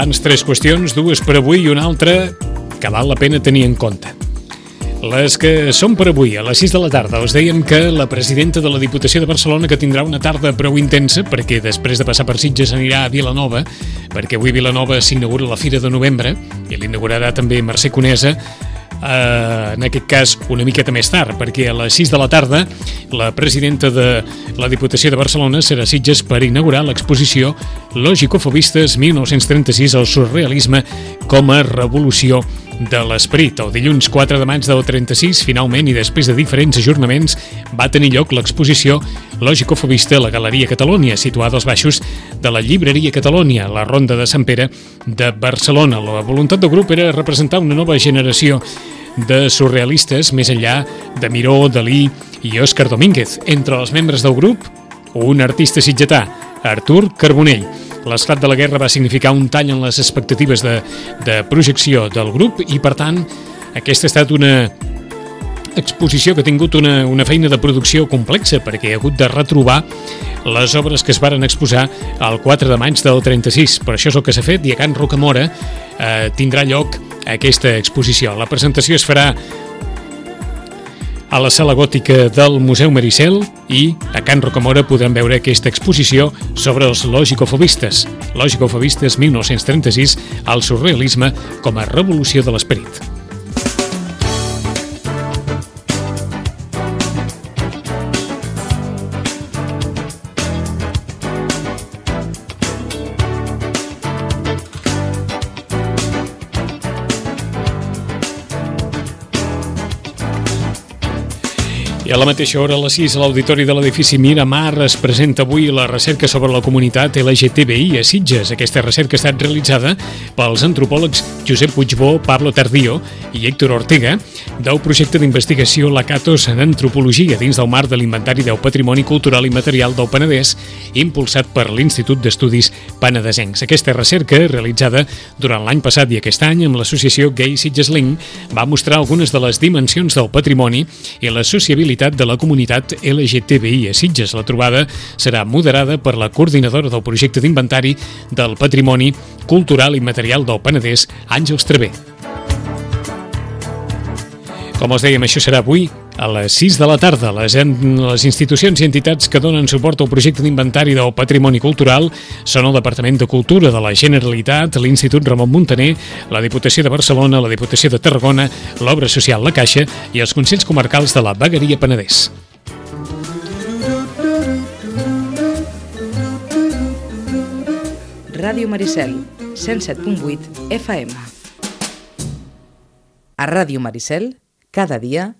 Abans tres qüestions, dues per avui i una altra que val la pena tenir en compte. Les que són per avui, a les 6 de la tarda, us dèiem que la presidenta de la Diputació de Barcelona, que tindrà una tarda prou intensa, perquè després de passar per Sitges anirà a Vilanova, perquè avui Vilanova s'inaugura la Fira de Novembre, i l'inaugurarà també Mercè Conesa, eh, en aquest cas una miqueta més tard, perquè a les 6 de la tarda la presidenta de la Diputació de Barcelona serà Sitges per inaugurar l'exposició Lògicofobistes 1936 al surrealisme com a revolució de l'esperit. El dilluns 4 de maig del 36, finalment, i després de diferents ajornaments, va tenir lloc l'exposició Lògicofobista a la Galeria Catalònia, situada als baixos de la Llibreria Catalònia, la Ronda de Sant Pere de Barcelona. La voluntat del grup era representar una nova generació de surrealistes més enllà de Miró, Dalí i Òscar Domínguez. Entre els membres del grup, un artista sitgetà, Artur Carbonell. L'esclat de la guerra va significar un tall en les expectatives de, de projecció del grup i, per tant, aquesta ha estat una exposició que ha tingut una, una feina de producció complexa perquè ha hagut de retrobar les obres que es varen exposar el 4 de maig del 36. Per això és el que s'ha fet i a Can Rocamora eh, tindrà lloc aquesta exposició. La presentació es farà a la sala gòtica del Museu Maricel i a Can Rocamora podran veure aquesta exposició sobre els lògicofobistes. Lògicofobistes 1936 al surrealisme com a revolució de l'esperit. I a la mateixa hora, a les 6, a l'Auditori de l'edifici Miramar es presenta avui la recerca sobre la comunitat LGTBI a Sitges. Aquesta recerca ha estat realitzada pels antropòlegs Josep Puigbó, Pablo Tardío i Héctor Ortega del projecte d'investigació Lacatos en Antropologia dins del marc de l'Inventari del Patrimoni Cultural i Material del Penedès impulsat per l'Institut d'Estudis Penedesencs. Aquesta recerca, realitzada durant l'any passat i aquest any amb l'associació Gay Sitges Link, va mostrar algunes de les dimensions del patrimoni i la sociabilitat de la comunitat LGTBI a Sitges. La trobada serà moderada per la coordinadora del projecte d'inventari del patrimoni cultural i material del Penedès, Àngels Travé. Com us dèiem, això serà avui a les 6 de la tarda. Les, les institucions i entitats que donen suport al projecte d'inventari del patrimoni cultural són el Departament de Cultura de la Generalitat, l'Institut Ramon Muntaner, la Diputació de Barcelona, la Diputació de Tarragona, l'Obra Social La Caixa i els Consells Comarcals de la Vegueria Penedès. Ràdio Maricel, 107.8 FM. A Ràdio Maricel, cada dia,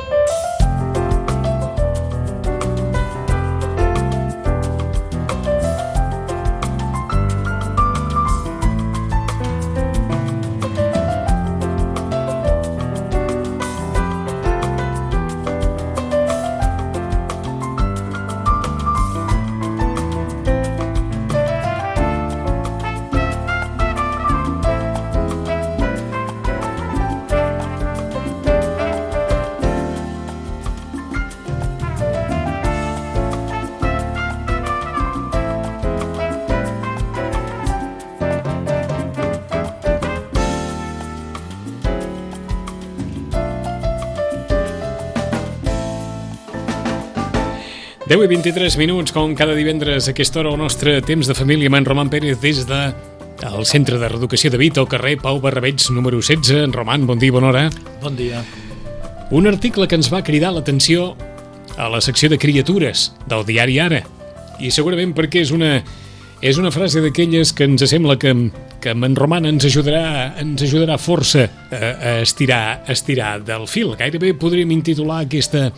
Deu i 23 minuts, com cada divendres a aquesta hora, el nostre temps de família amb en Roman Pérez des de el Centre de Reeducació de Vit, al carrer Pau Barrabeig, número 16. En Roman, bon dia, bona hora. Bon dia. Un article que ens va cridar l'atenció a la secció de criatures del diari Ara. I segurament perquè és una, és una frase d'aquelles que ens sembla que, que en Roman ens ajudarà, ens ajudarà força a, a, estirar, a estirar del fil. Gairebé podríem intitular aquesta,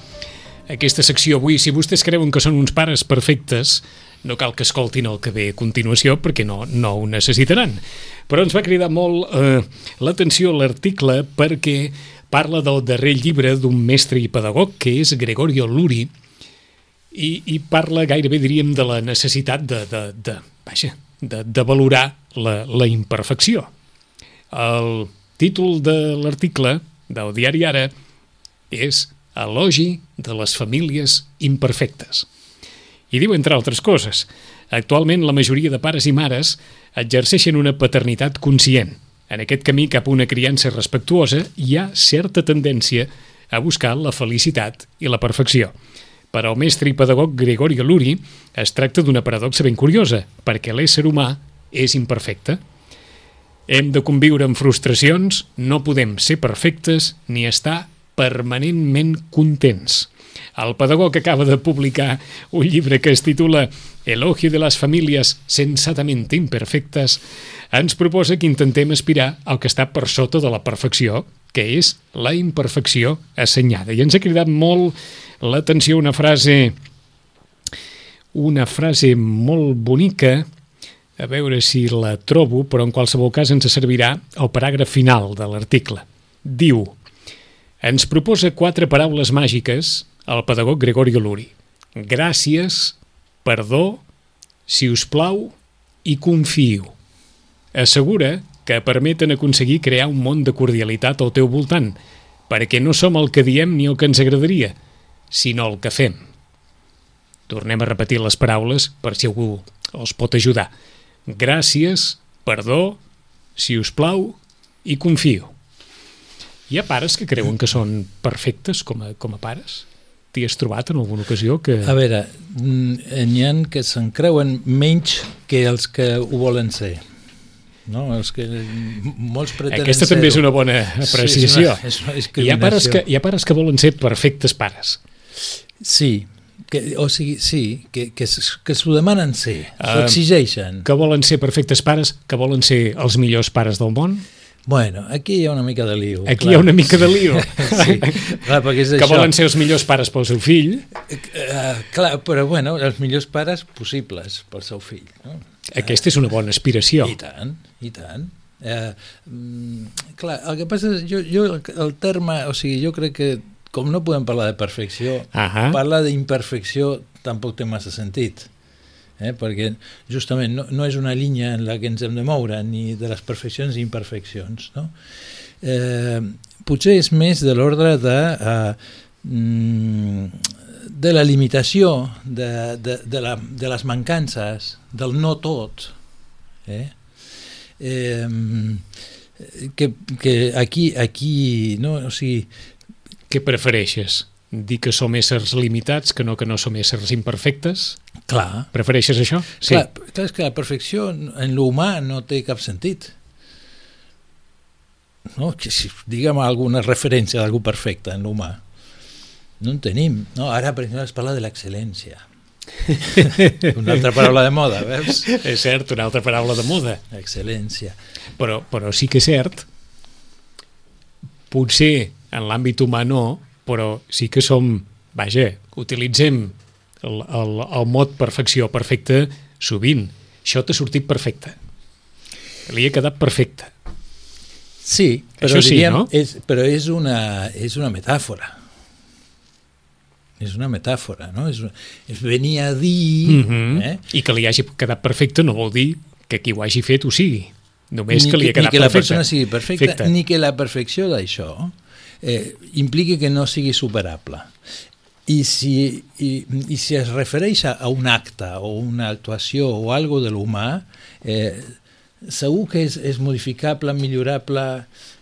aquesta secció avui. Si vostès creuen que són uns pares perfectes, no cal que escoltin el que ve a continuació perquè no, no ho necessitaran. Però ens va cridar molt eh, l'atenció l'article perquè parla del darrer llibre d'un mestre i pedagog que és Gregorio Luri i, i parla gairebé, diríem, de la necessitat de, de, de, vaja, de, de valorar la, la imperfecció. El títol de l'article del diari Ara és Elogi de les famílies imperfectes. I diu, entre altres coses, Actualment, la majoria de pares i mares exerceixen una paternitat conscient. En aquest camí cap a una criança respectuosa hi ha certa tendència a buscar la felicitat i la perfecció. Per al mestre i pedagog Gregori Galuri es tracta d'una paradoxa ben curiosa, perquè l'ésser humà és imperfecte. Hem de conviure amb frustracions, no podem ser perfectes ni estar permanentment contents. El pedagog acaba de publicar un llibre que es titula Elogio de les famílies sensatament imperfectes, ens proposa que intentem aspirar al que està per sota de la perfecció, que és la imperfecció assenyada. I ens ha cridat molt l'atenció una frase una frase molt bonica, a veure si la trobo, però en qualsevol cas ens servirà el paràgraf final de l'article. Diu, ens proposa quatre paraules màgiques el pedagog Gregorio Luri. Gràcies, perdó, si us plau i confio. Assegura que permeten aconseguir crear un món de cordialitat al teu voltant, perquè no som el que diem ni el que ens agradaria, sinó el que fem. Tornem a repetir les paraules per si algú els pot ajudar. Gràcies, perdó, si us plau i confio. Hi ha pares que creuen que són perfectes com a, com a pares? T'hi has trobat en alguna ocasió que... A veure, mm, n'hi ha que se'n creuen menys que els que ho volen ser. No? Els que molts pretenen Aquesta també és una bona apreciació. Sí, és una, és una hi, ha pares que, hi ha pares que volen ser perfectes pares. Sí, que, o sigui, sí, que, que, que s'ho demanen ser, s'ho uh, exigeixen. Que volen ser perfectes pares, que volen ser els millors pares del món. Bueno, aquí hi ha una mica de lío. Aquí clar. hi ha una mica de lío. sí, clar, perquè és que això. volen ser els millors pares pel seu fill. Uh, clar, però bueno, els millors pares possibles pel seu fill. No? Aquesta és una bona aspiració. I tant, i tant. Uh, mm, clar, el que passa és, jo, jo el terme, o sigui, jo crec que com no podem parlar de perfecció, uh -huh. parlar d'imperfecció tampoc té massa sentit eh? perquè justament no, no és una línia en la que ens hem de moure, ni de les perfeccions i imperfeccions. No? Eh, potser és més de l'ordre de, eh, de la limitació, de, de, de, la, de les mancances, del no tot. Eh? Eh, que, que aquí, aquí no? o sigui, què prefereixes? Dir que som éssers limitats, que no que no som éssers imperfectes? Clar. Prefereixes això? Sí. Clar, clar, és que la perfecció en l'humà no té cap sentit. No? Que si diguem alguna referència d'algú perfecte en l'humà. No en tenim. No? Ara, per exemple, es parla de l'excel·lència. una altra paraula de moda, veus? És cert, una altra paraula de moda. Excel·lència. Però, però sí que és cert, potser en l'àmbit humà no, però sí que som, vaja, utilitzem el, el, el mot perfecció perfecte sovint. Això t'ha sortit perfecte. Li ha quedat perfecte. Sí, però, Això sí, diríem, no? és, però és, una, és una metàfora. És una metàfora, no? És, és venir a dir... Mm -hmm. eh? I que li hagi quedat perfecte no vol dir que qui ho hagi fet ho sigui. Només ni que li ha quedat ni que la perfecte. persona sigui perfecta, Perfecte. ni que la perfecció d'això eh, impliqui que no sigui superable. I si, i, i si es refereix a un acte o una actuació o algo de l'humà, eh, segur que és, és modificable, millorable...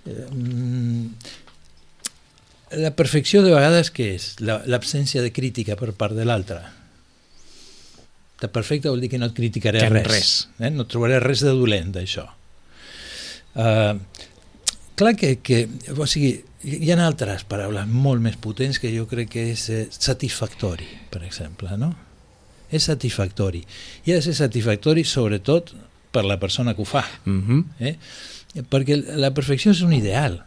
Eh, mm, la perfecció de vegades què és? L'absència la, de crítica per part de l'altre. De perfecte vol dir que no et criticaré Que res. res. Eh? No trobaré res de dolent d'això. Uh, clar que, que o sigui, hi ha altres paraules molt més potents que jo crec que és eh, satisfactori, per exemple, no? És satisfactori. I ha de ser satisfactori sobretot per la persona que ho fa. Mm -hmm. Eh? Perquè la perfecció és un ideal.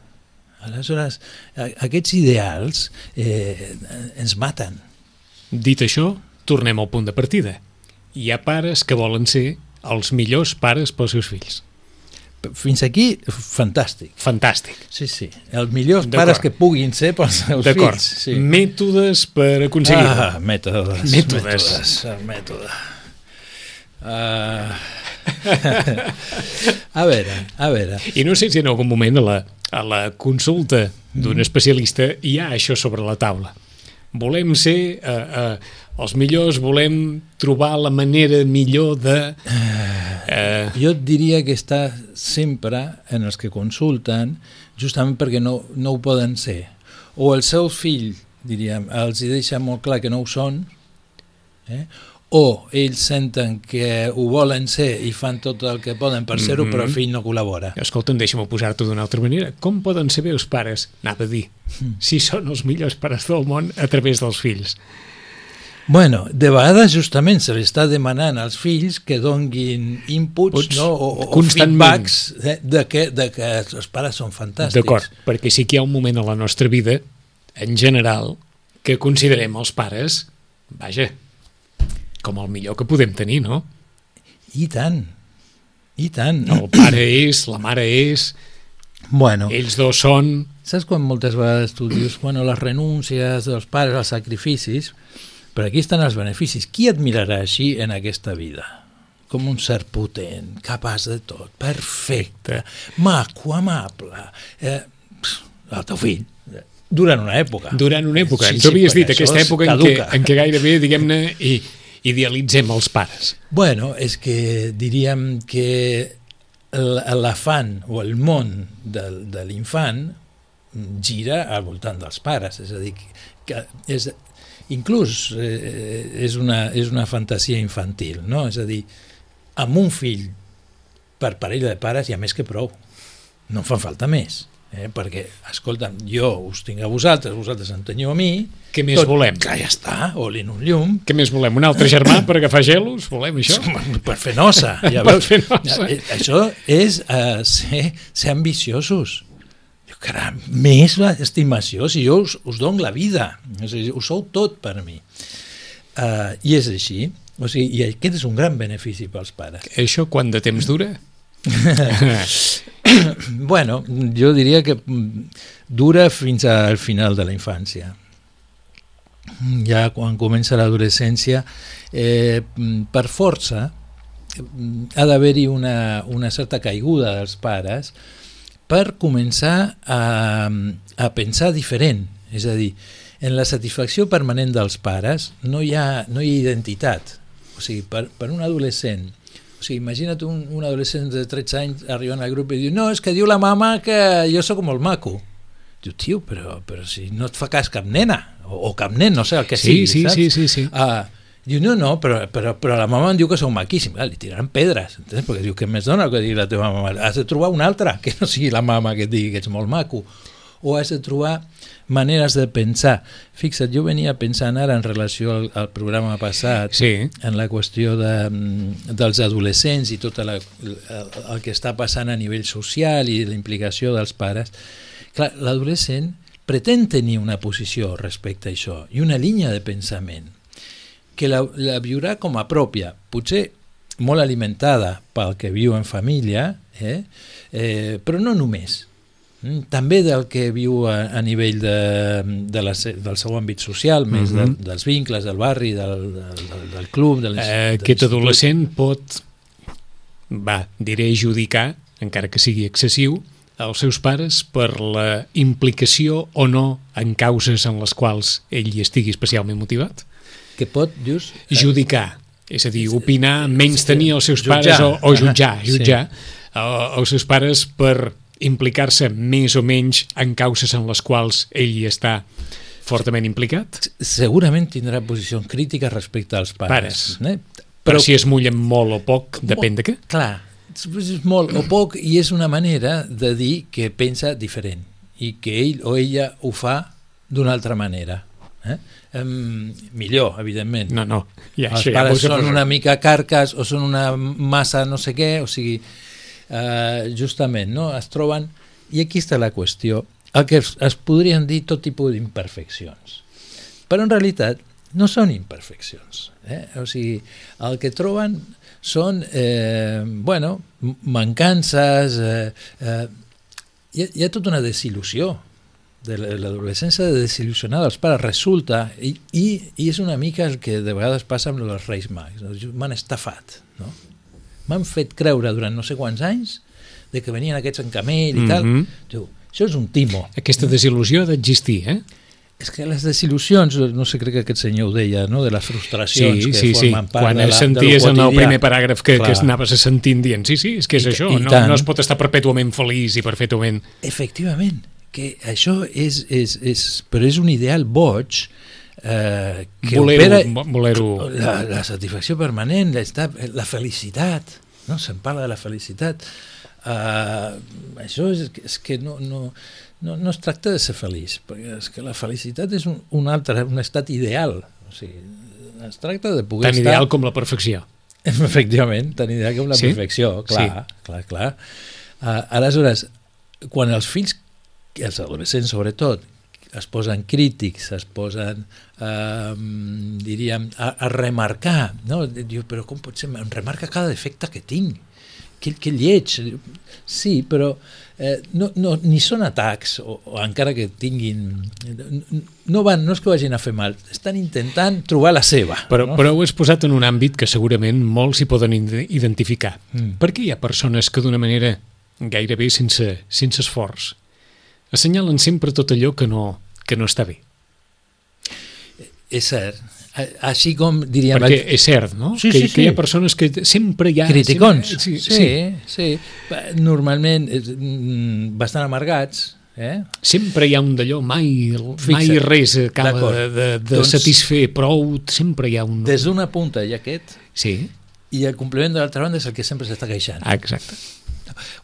Aleshores, aquests ideals eh, ens maten. Dit això, tornem al punt de partida. Hi ha pares que volen ser els millors pares pels seus fills. Fins aquí, fantàstic. Fantàstic. Sí, sí. Els millors pares que puguin ser pels seus fills. Sí. Mètodes per aconseguir-ho. Ah, mètodes. Mètodes. Mètodes. El mètode. Uh... a veure, a veure. I no sé si en algun moment a la, a la consulta d'un especialista hi ha això sobre la taula. Volem ser uh, uh, els millors volem trobar la manera millor de... Eh, Jo et diria que està sempre en els que consulten justament perquè no, no ho poden ser. O el seu fill, diríem, els hi deixa molt clar que no ho són, eh? o ells senten que ho volen ser i fan tot el que poden per ser-ho, però el fill no col·labora. escolta'm, deixa'm posar-t'ho d'una altra manera. Com poden ser bé els pares? Anava a dir, si són els millors pares del món a través dels fills. Bueno, de vegades justament se li està demanant als fills que donguin inputs Puts no? o, o, feedbacks de, de, que, de que els pares són fantàstics. D'acord, perquè sí que hi ha un moment a la nostra vida, en general, que considerem els pares, vaja, com el millor que podem tenir, no? I tant, i tant. El pare és, la mare és, Bueno, ells dos són... saps quan moltes vegades tu dius, bueno, les renúncies dels pares, els sacrificis, però aquí estan els beneficis. Qui et mirarà així en aquesta vida? Com un ser potent, capaç de tot, perfecte, maco, amable, eh, pss, el teu fill, durant una època. Durant una època, Sí, tu sí, havies dit, aquesta època en què, en què gairebé, diguem-ne, i idealitzem els pares. Bueno, és que diríem que l'afant o el món de, de l'infant gira al voltant dels pares, és a dir, que és, inclús eh, és, una, és una fantasia infantil, no? és a dir, amb un fill per parella de pares hi ha més que prou, no en fa falta més. Eh? perquè, escolta'm, jo us tinc a vosaltres, vosaltres em teniu a mi, Què més volem? Clar, ja està, olin un llum, Què més volem? Un altre germà per agafar gelos? Volem això? per fer nosa, ja Per veus. fer nosa. Eh, Això és uh, ser, ser ambiciosos. Caram, més estimació, si jo us, us dono la vida, o sigui, ho sou tot per mi. Uh, I és així, o sigui, i aquest és un gran benefici pels pares. Això quant de temps dura? Bueno, jo diria que mm, dura fins al final de la infància. Ja quan comença l'adolescència, eh, mm, per força, mm, ha d'haver-hi una, una certa caiguda dels pares per començar a, a pensar diferent. És a dir, en la satisfacció permanent dels pares no hi ha, no hi ha identitat. O sigui, per, per un adolescent o sigui, imagina't un, un adolescent de 13 anys arribant al grup i diu no, és que diu la mama que jo sóc molt maco. Diu, tio, però, però si no et fa cas cap nena, o, o cap nen, no sé el que Sí, sigui, sí, saps? sí, sí, sí. Ah, diu, no, no, però, però, però la mama em diu que sou maquíssim. Ah, li tiraran pedres, entens? Perquè diu, què més dona que digui la teva mama? Has de trobar una altra, que no sigui la mama que et digui que ets molt maco. O has de trobar maneres de pensar. Fixa't, jo venia pensant ara en relació al, al programa passat, Sí. en la qüestió de, mm, dels adolescents i tot la, el, el que està passant a nivell social i la implicació dels pares. Clar, l'adolescent pretén tenir una posició respecte a això i una línia de pensament que la, la viurà com a pròpia, potser molt alimentada pel que viu en família, eh? Eh, però no només. Mm, També del que viu a, a nivell de, de la, del seu àmbit social, més Mhm. de, dels vincles, del barri, del, del, del, del club... Del, Eh, aquest adolescent pot, va, diré adjudicar, encara que sigui excessiu, als seus pares per la implicació o no en causes en les quals ell hi estigui especialment motivat? Que pot, just... Judicar, és a dir, opinar, menys tenir els seus Jutjar. pares o, o jutjar, Sí. jutjar eh, els seus pares per implicar-se més o menys en causes en les quals ell hi està fortament implicat? segurament tindrà posicions crítiques respecte als pares. Pares. Eh? Però si es mullen molt o poc, depèn de què. Clar, és molt o poc i és una manera de dir que pensa diferent i que ell o ella ho fa d'una altra manera. Eh? Um, millor, evidentment. No, no, ja, Els ja pares són una mica carques o són una massa no sé què, o sigui, eh, justament, no? es troben... I aquí està la qüestió, el que es, es podrien dir tot tipus d'imperfeccions. Però en realitat no són imperfeccions. Eh? O sigui, el que troben són, eh, bueno, mancances, eh, eh, hi, ha, hi ha tota una desil·lusió de la- l'adolescència de desil·lusionar dels pares resulta, i, i, i és una mica el que de vegades passa amb lo dels Reis Mags, no? m'han estafat, no? m'han fet creure durant no sé quants anys de que venien aquests en camell i tal, Mhm. diu, això és un timo, Aquesta desil·lusió ha d'existir, eh? És que les desil·lusions, no sé, crec que aquest senyor ho deia, no? de les frustracions Sí, que sí, sí. formen part Quan de la, senties de en el primer paràgraf que, Clar. que anaves a sentint dient sí, sí, és que és I- això, i no, tant. no es pot estar perpètuament feliç i perpètuament... Efectivament, que això és, és, és, però és un ideal boig eh, que Voler-ho, opera voler-ho... la, la satisfacció permanent, la, la felicitat, no? se'n parla de la felicitat. Uh, això és, és que no, no, no, no es tracta de ser feliç, perquè és que la felicitat és un, un altre, un estat ideal. O sigui, es tracta de poder Tan estar... ideal com la perfecció. Efectivament, tan ideal com la Sí? perfecció, clar, clar, clar. Uh, aleshores, quan els fills, els adolescents sobretot, es posen crítics, es posen, eh, diríem, a, a remarcar, no? Diu, però com pot ser? Em remarca cada defecte que tinc. Que, que lleig. Sí, però eh, no, no, ni són atacs, o, o encara que tinguin... No, van, no és que vagin a fer mal, estan intentant trobar la seva. Però, no? però ho has posat en un àmbit que segurament molts s'hi poden ide- identificar. Mm. Per què hi ha persones que d'una manera gairebé sense, sense esforç assenyalen sempre tot allò que no, que no està bé? És cert. Així com diríem... Perquè és cert, no? Sí, que, sí, que hi ha sí. persones que sempre hi ha... Criticons. Sempre, Sí, sí, sí. Normalment eh, mm, bastant amargats, eh? Sempre hi ha un d'allò, mai, mai Fixa't. res acaba de, de, de Doncs- satisfer prou, sempre hi ha un... Des d'una punta hi ha aquest, Sí, i el compliment de l'altra banda és el que sempre s'està queixant. ah, exacte.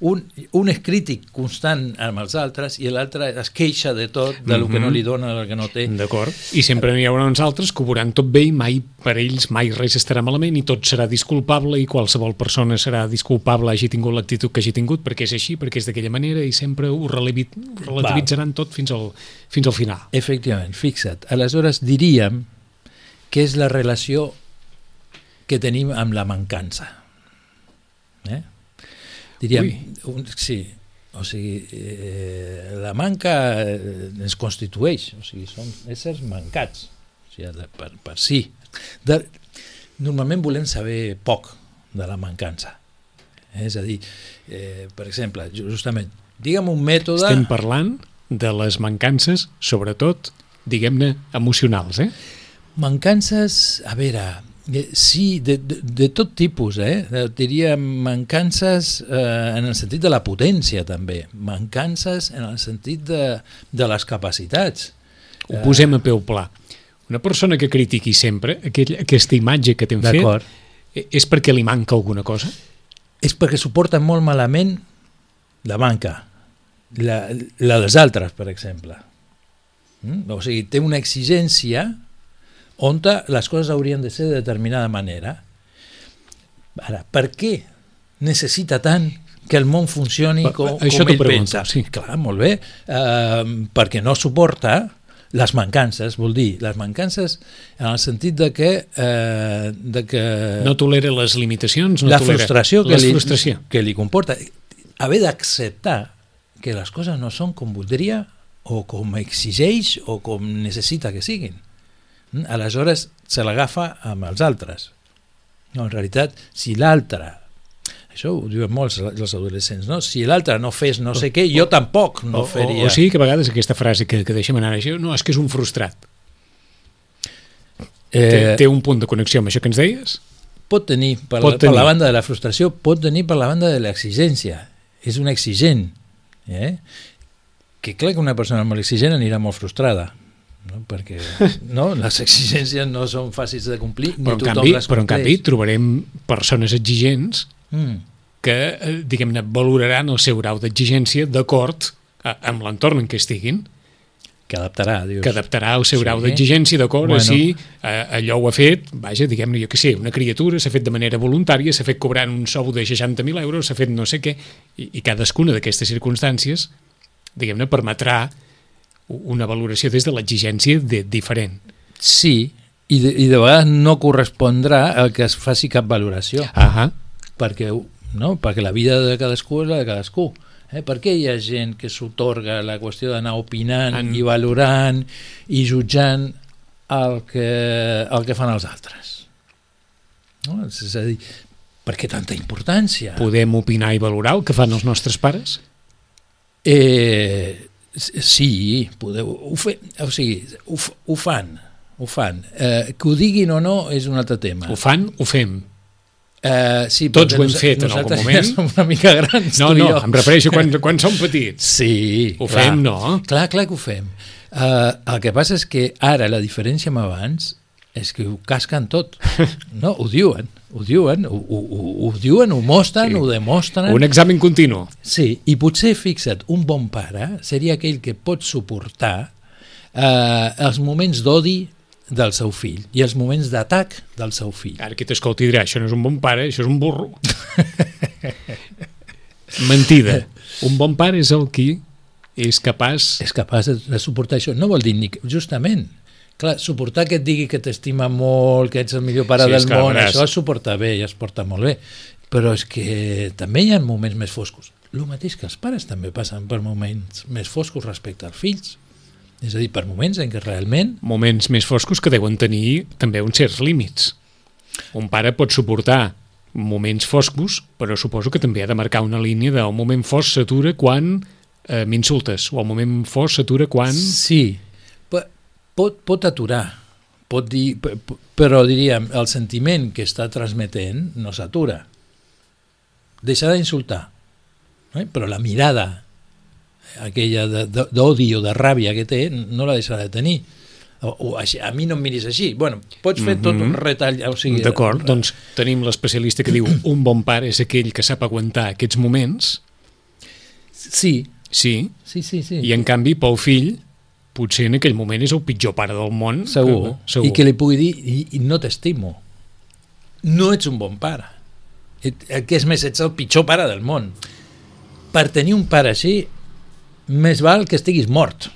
Un, un és crític constant amb els altres i l'altre es queixa de tot, de lo que no Mhm. li dona, del que no té. D'acord. I sempre n'hi haurà uns altres que ho veuran tot bé i mai per ells mai res estarà malament i tot serà disculpable i qualsevol persona serà disculpable hagi tingut l'actitud que hagi tingut perquè és així, perquè és d'aquella manera i sempre ho relativitzaran tot fins al, fins al final. Efectivament, fixa't. Aleshores diríem que és la relació que tenim amb la mancança. Eh? Diríem, un, sí, o sigui, eh, la manca eh, ens constitueix, o sigui, som éssers mancats, o sigui, per, per si. De, normalment volem saber poc de la mancança. Eh? És a dir, eh, per exemple, justament, digue'm un mètode... Estem parlant de les mancances, sobretot, diguem-ne, emocionals, eh? Mancances, a veure, sí, de, de, de tot tipus, eh? Eh, Diria mancances eh, en el sentit de la potència, també. Mancances en el sentit de, de les capacitats. Ho posem a peu pla. Una persona que critiqui sempre aquell, aquesta imatge que t'hem fet eh, és perquè li manca alguna cosa? És perquè suporta molt malament la manca, la, la dels altres, per exemple. Mm? O sigui, té una exigència on les coses haurien de ser de determinada manera. Ara, per què necessita tant que el món funcioni Pa- com, això com ell pregunto, pensa? sí. Clar, molt bé. Uh, perquè no suporta les mancances, vol dir, les mancances en el sentit de que, uh, de que No tolera les limitacions? No la tolera frustració que la li, frustració. que li comporta haver d'acceptar que les coses no són com voldria o com exigeix o com necessita que siguin? Aleshores se l'agafa amb els altres no, en realitat si l'altre això ho diuen molts els adolescents no? si l'altre no fes no sé què jo tampoc no o, o, faria o sigui que a vegades aquesta frase que, que deixem anar això, no, és que és un frustrat. té, eh, té un punt de connexió amb això que ens deies? pot tenir per, Pot per tenir. la banda de la frustració, pot tenir per la banda de l'exigència. És un exigent. Eh? Que clar que una persona molt exigent anirà molt frustrada. No? Perquè no? les exigències no són fàcils de complir, ni Però en, tothom canvi, les però en canvi trobarem persones exigents Mm. que, eh, diguem-ne, valoraran el seu grau d'exigència d'acord a- amb l'entorn en què estiguin, Que adaptarà, dius. que adaptarà el seu Sí. grau d'exigència d'acord Bueno. si eh, allò ho ha fet, vaja, diguem-ne, jo què sé, una criatura, s'ha fet de manera voluntària, s'ha fet cobrant un sou de 60.000 euros, s'ha fet no sé què, i, i cadascuna d'aquestes circumstàncies, diguem-ne, permetrà una valoració des de l'exigència de, diferent. Sí, i de, i de vegades no correspondrà el que es faci cap valoració. Ahà, perquè, no? perquè la vida de cadascú és la de cadascú. Eh? Per què hi ha gent que s'otorga la qüestió d'anar opinant en... i valorant i jutjant el que, el que fan els altres? No? És a dir, per què tanta importància? podem opinar i valorar el que fan els nostres pares? Eh, Sí, podeu, ho, fe, o sigui, ho, ho fan, ho fan. Eh, que ho diguin o no és un altre tema. Ho fan, ho fem. Eh, sí, Tots ho hem fet en algun moment. Ja som una mica grans, No, no, em refereixo quan, quan som petits. Sí, Ho clar. fem, no? Clar, clar que ho fem. Uh, el que passa és que ara la diferència amb abans és que ho casquen tot. No, ho diuen, ho diuen, ho, ho, ho, diuen, ho mostren, Sí. ho demostren. Un examen continu. Sí, i potser, fixa't, un bon pare seria aquell que pot suportar eh, els moments d'odi del seu fill i els moments d'atac del seu fill. Ara qui t'escolti dirà, això no és un bon pare, això és un burro. Mentida. Un bon pare és el qui és capaç... És capaç de, de suportar això. No vol dir ni... que- Justament, clar, suportar que et digui que t'estima molt, que ets el millor pare Sí, és del món, veràs. això es suporta bé i es porta molt bé. Però és que també hi ha moments més foscos. El mateix que els pares també passen per moments més foscos respecte als fills. És a dir, per moments en què realment moments més foscos que deuen tenir també uns certs límits. Un pare pot suportar moments foscos, però suposo que també ha de marcar una línia d'un moment fosc s'atura quan eh, m'insultes, o el moment fosc s'atura quan... Sí, pot, pot aturar, pot dir, però diríem, el sentiment que està transmetent no s'atura. Deixa d'insultar, eh? però la mirada aquella de- de- d'odi o de ràbia que té no la deixarà de tenir. O, o així, a mi no em miris així. Bueno, pots fer tot un Mhm. retall... O sigui, D'acord, doncs tenim l'especialista que diu un bon pare és aquell que sap aguantar aquests moments, Sí, sí, sí, sí. sí. i en canvi pel fill potser en aquell moment és el pitjor pare del món. Segur. Que, segur. I que li pugui dir, i, i no t'estimo. No ets un bon pare. Et, que és més, ets el pitjor pare del món. Per tenir un pare així, més val que estiguis mort.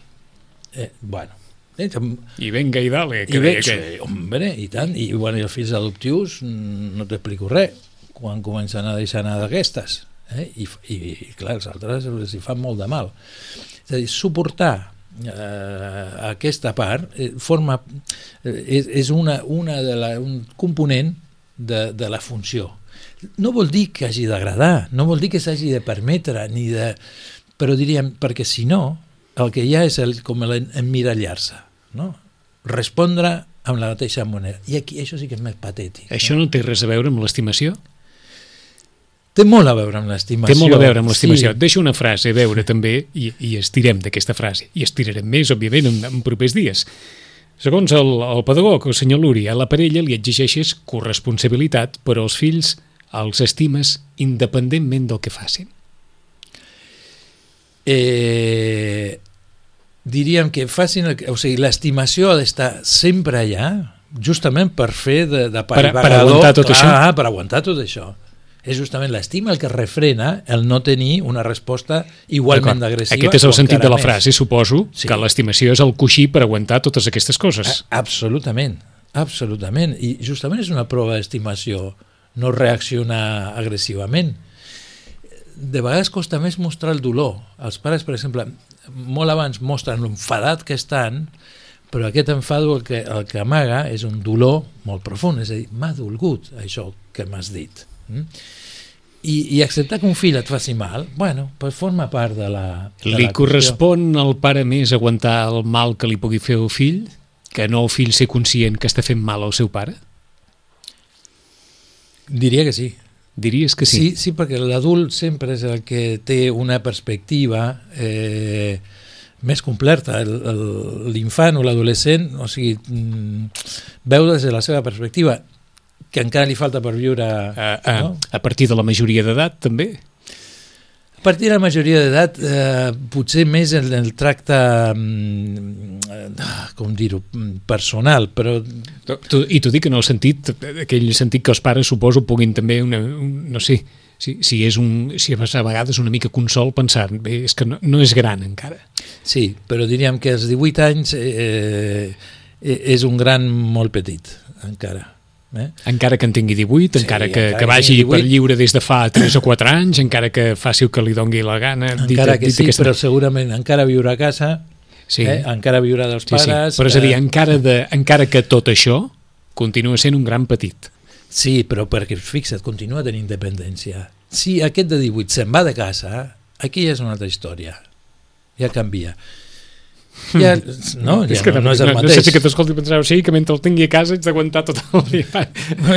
Eh, bueno, eh, I venga i dale, que i deia que... eh, hombre, i tant, i, bueno, i els fills adoptius mm, no t'explico res quan comencen a deixar anar d'aquestes eh? I, i, i clar, els altres els hi fan molt de mal és a dir, suportar eh, aquesta part eh, forma eh, és, és una, una de la, un component de, de la funció no vol dir que hagi d'agradar no vol dir que s'hagi de permetre ni de... però diríem, perquè si no el que hi ha és el, com l'emmirallar-se no? respondre amb la mateixa moneda i aquí això sí que és més patètic Això no té res a veure amb l'estimació? Té molt a veure amb l'estimació. Té molt a veure amb l'estimació. Sí. Deixo una frase a veure també i, i estirem d'aquesta frase. I estirarem més, òbviament, en, en propers dies. Segons el, el pedagog, el senyor Luri, a la parella li exigeixes corresponsabilitat, però els fills els estimes independentment del que facin. Eh, diríem que facin... El, o sigui, l'estimació ha d'estar sempre allà, justament per fer de, de Per- per aguantar tot clar, això? Per aguantar tot això. És justament l'estima el que refrena el no tenir una resposta igualment agressiva. Aquest és el sentit de la més. frase, suposo, Sí. que l'estimació és el coixí per aguantar totes aquestes coses. A- Absolutament, absolutament. I justament és una prova d'estimació no reaccionar agressivament. De vegades costa més mostrar el dolor. Els pares, per exemple, molt abans mostren l'enfadat que estan, però aquest enfado el que, el que amaga és un dolor molt profund, és a dir, m'ha dolgut això que m'has dit. Mm? I, I acceptar que un fill et faci mal, bueno, pues forma part de la... De Li la qüestió. correspon al pare més aguantar el mal que li pugui fer el fill que no el fill ser conscient que està fent mal al seu pare? Diria que sí. Diries que sí? Sí, sí perquè l'adult sempre és el que té una perspectiva eh, més completa. L'infant o l'adolescent, o sigui, mm, veu des de la seva perspectiva que encara li falta per viure... A, a, no? a partir de la majoria d'edat, també? A partir de la majoria d'edat, eh, potser més en el tracte, mm, eh, com dir-ho, personal, però Tu, I t'ho dic en el sentit, aquell sentit que els pares suposo puguin també, una, un, no sé, si, si és un, si a vegades una mica consol pensar, bé, és que no, no és gran encara. sí, però diríem que als 18 anys eh, eh, és un gran molt petit, encara. Eh? Encara que en tingui 18, Sí, encara que, encara que vagi tingui per 18. lliure des de fa 3 o 4 anys, encara que faci el que li dongui la gana. Encara que sí, aquesta- però segurament encara viurà a casa, Sí, eh? encara viurà dels sí, sí. pares... Però és a dir, eh, encara, de, encara que tot això continua sent un gran petit. Sí, però perquè, fixa't, continua tenint independència. Si aquest de 18 se'n va de casa, aquí ja és una altra història. ja canvia. Ja, no, ja és que no, no és no, el no mateix. sé si que t'escolti i pensar, sigui que mentre el tingui a casa ets d'aguantar tot el dia.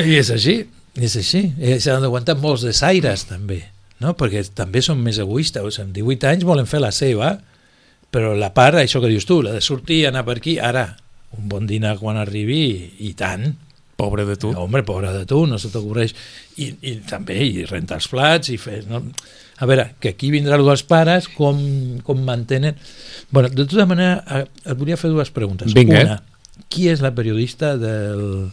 I és així, és així. I s'han d'aguantar molts desaires, també, no? perquè també són més egoistes. O sigui, amb 18 anys volen fer la seva, però la part, això que dius tu, la de sortir, anar per aquí, ara, un bon dinar quan arribi, i tant. Pobre de tu. Home, pobre de tu, no se t'ocorreix. I, I també, i rentar els plats, i fer... No? A veure, que aquí vindrà el dels pares, com, com mantenen... bueno, de tota manera, eh, et volia fer dues preguntes. Vinga. Una, qui és la periodista del...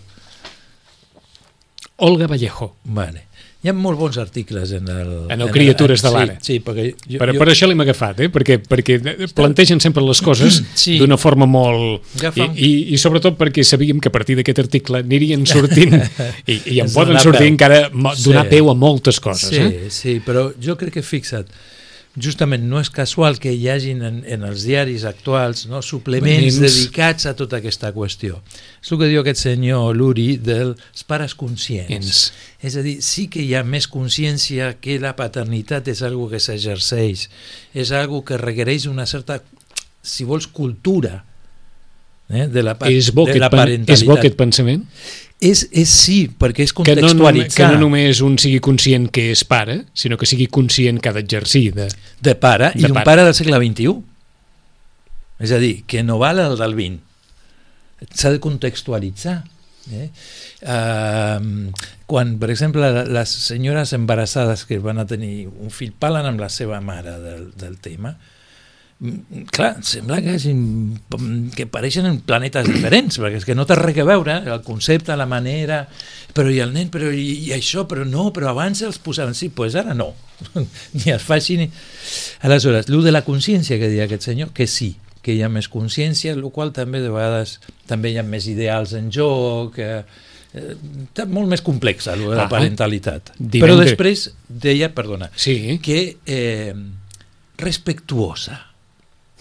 Olga Vallejo. Vale. Hi ha molt bons articles en el... En el Criatures de l'Ara. Sí, sí, perquè... Jo, Per, jo, per això l'hem agafat, eh? perquè, perquè plantegen sempre les coses Sí. d'una forma molt... I, i, I sobretot perquè sabíem que a partir d'aquest article anirien sortint i, i en Ens poden sortir peu. encara donar Sí. peu a moltes coses. sí, Eh? sí, però jo crec que fixa't, justament no és casual que hi hagin en, en els diaris actuals no, suplements Suplements. dedicats a tota aquesta qüestió. És el que diu aquest senyor Luri dels pares conscients. Ens. És a dir, sí que hi ha més consciència que la paternitat és algo que s'exerceix, és algo que requereix una certa, si vols, cultura eh, de la, És, bo de la parentalitat. és bo aquest pensament? És, és sí, perquè és Que no, contextualitzar que no només un sigui conscient que és pare, sinó que sigui conscient que ha d'exercir de... de pare i De d'un pare. pare del segle XXI. És a dir, que no val el del XX. S'ha de contextualitzar. Eh? Uh, quan, per exemple, les senyores embarassades que van a tenir un fill parlen amb la seva mare del, del tema, clar, sembla que, hagin, que pareixen en planetes diferents, perquè és que no té res a veure, el concepte, la manera, però i el nen, però i, i això, però no, però abans els posaven, sí, doncs pues ara no, ni es fa així ni... Aleshores, el de la consciència que deia aquest senyor, que sí, que hi ha més consciència, el qual també de vegades també hi ha més ideals en joc, eh, eh, molt més complexa, el de la Ah. parentalitat. Però després deia, perdona, Sí. que eh, respectuosa,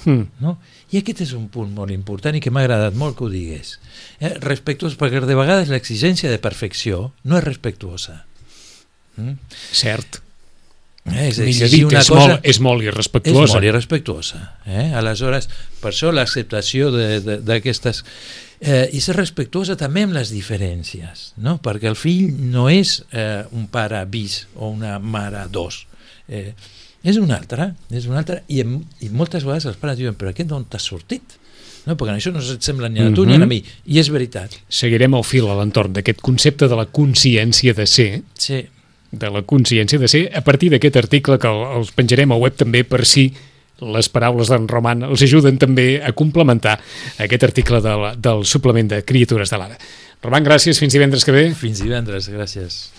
Mm. no? I aquest és un punt molt important i que m'ha agradat molt que ho digués. Eh? Respectuós, perquè de vegades l'exigència de perfecció no és respectuosa. Mm? Cert. Eh? És exigir dit, una és, cosa... molt, és molt és irrespectuosa. molt irrespectuosa. Eh? Aleshores, per això l'acceptació d'aquestes... Eh, I ser respectuosa també amb les diferències, no? perquè el fill no és eh, un pare bis o una mare dos. Eh, és un altre, és un altre, i, i moltes vegades els pares diuen, però aquest d'on t'has sortit? No, perquè això no et sembla ni a tu ni a Mhm. mi, i és veritat. Seguirem el fil a l'entorn d'aquest concepte de la consciència de ser, Sí, de la consciència de ser, a partir d'aquest article que el- els penjarem al web també per si les paraules d'en Roman els ajuden també a complementar aquest article de la, del suplement de Criatures de l'Ara. Roman, gràcies, fins divendres que ve. fins divendres, gràcies.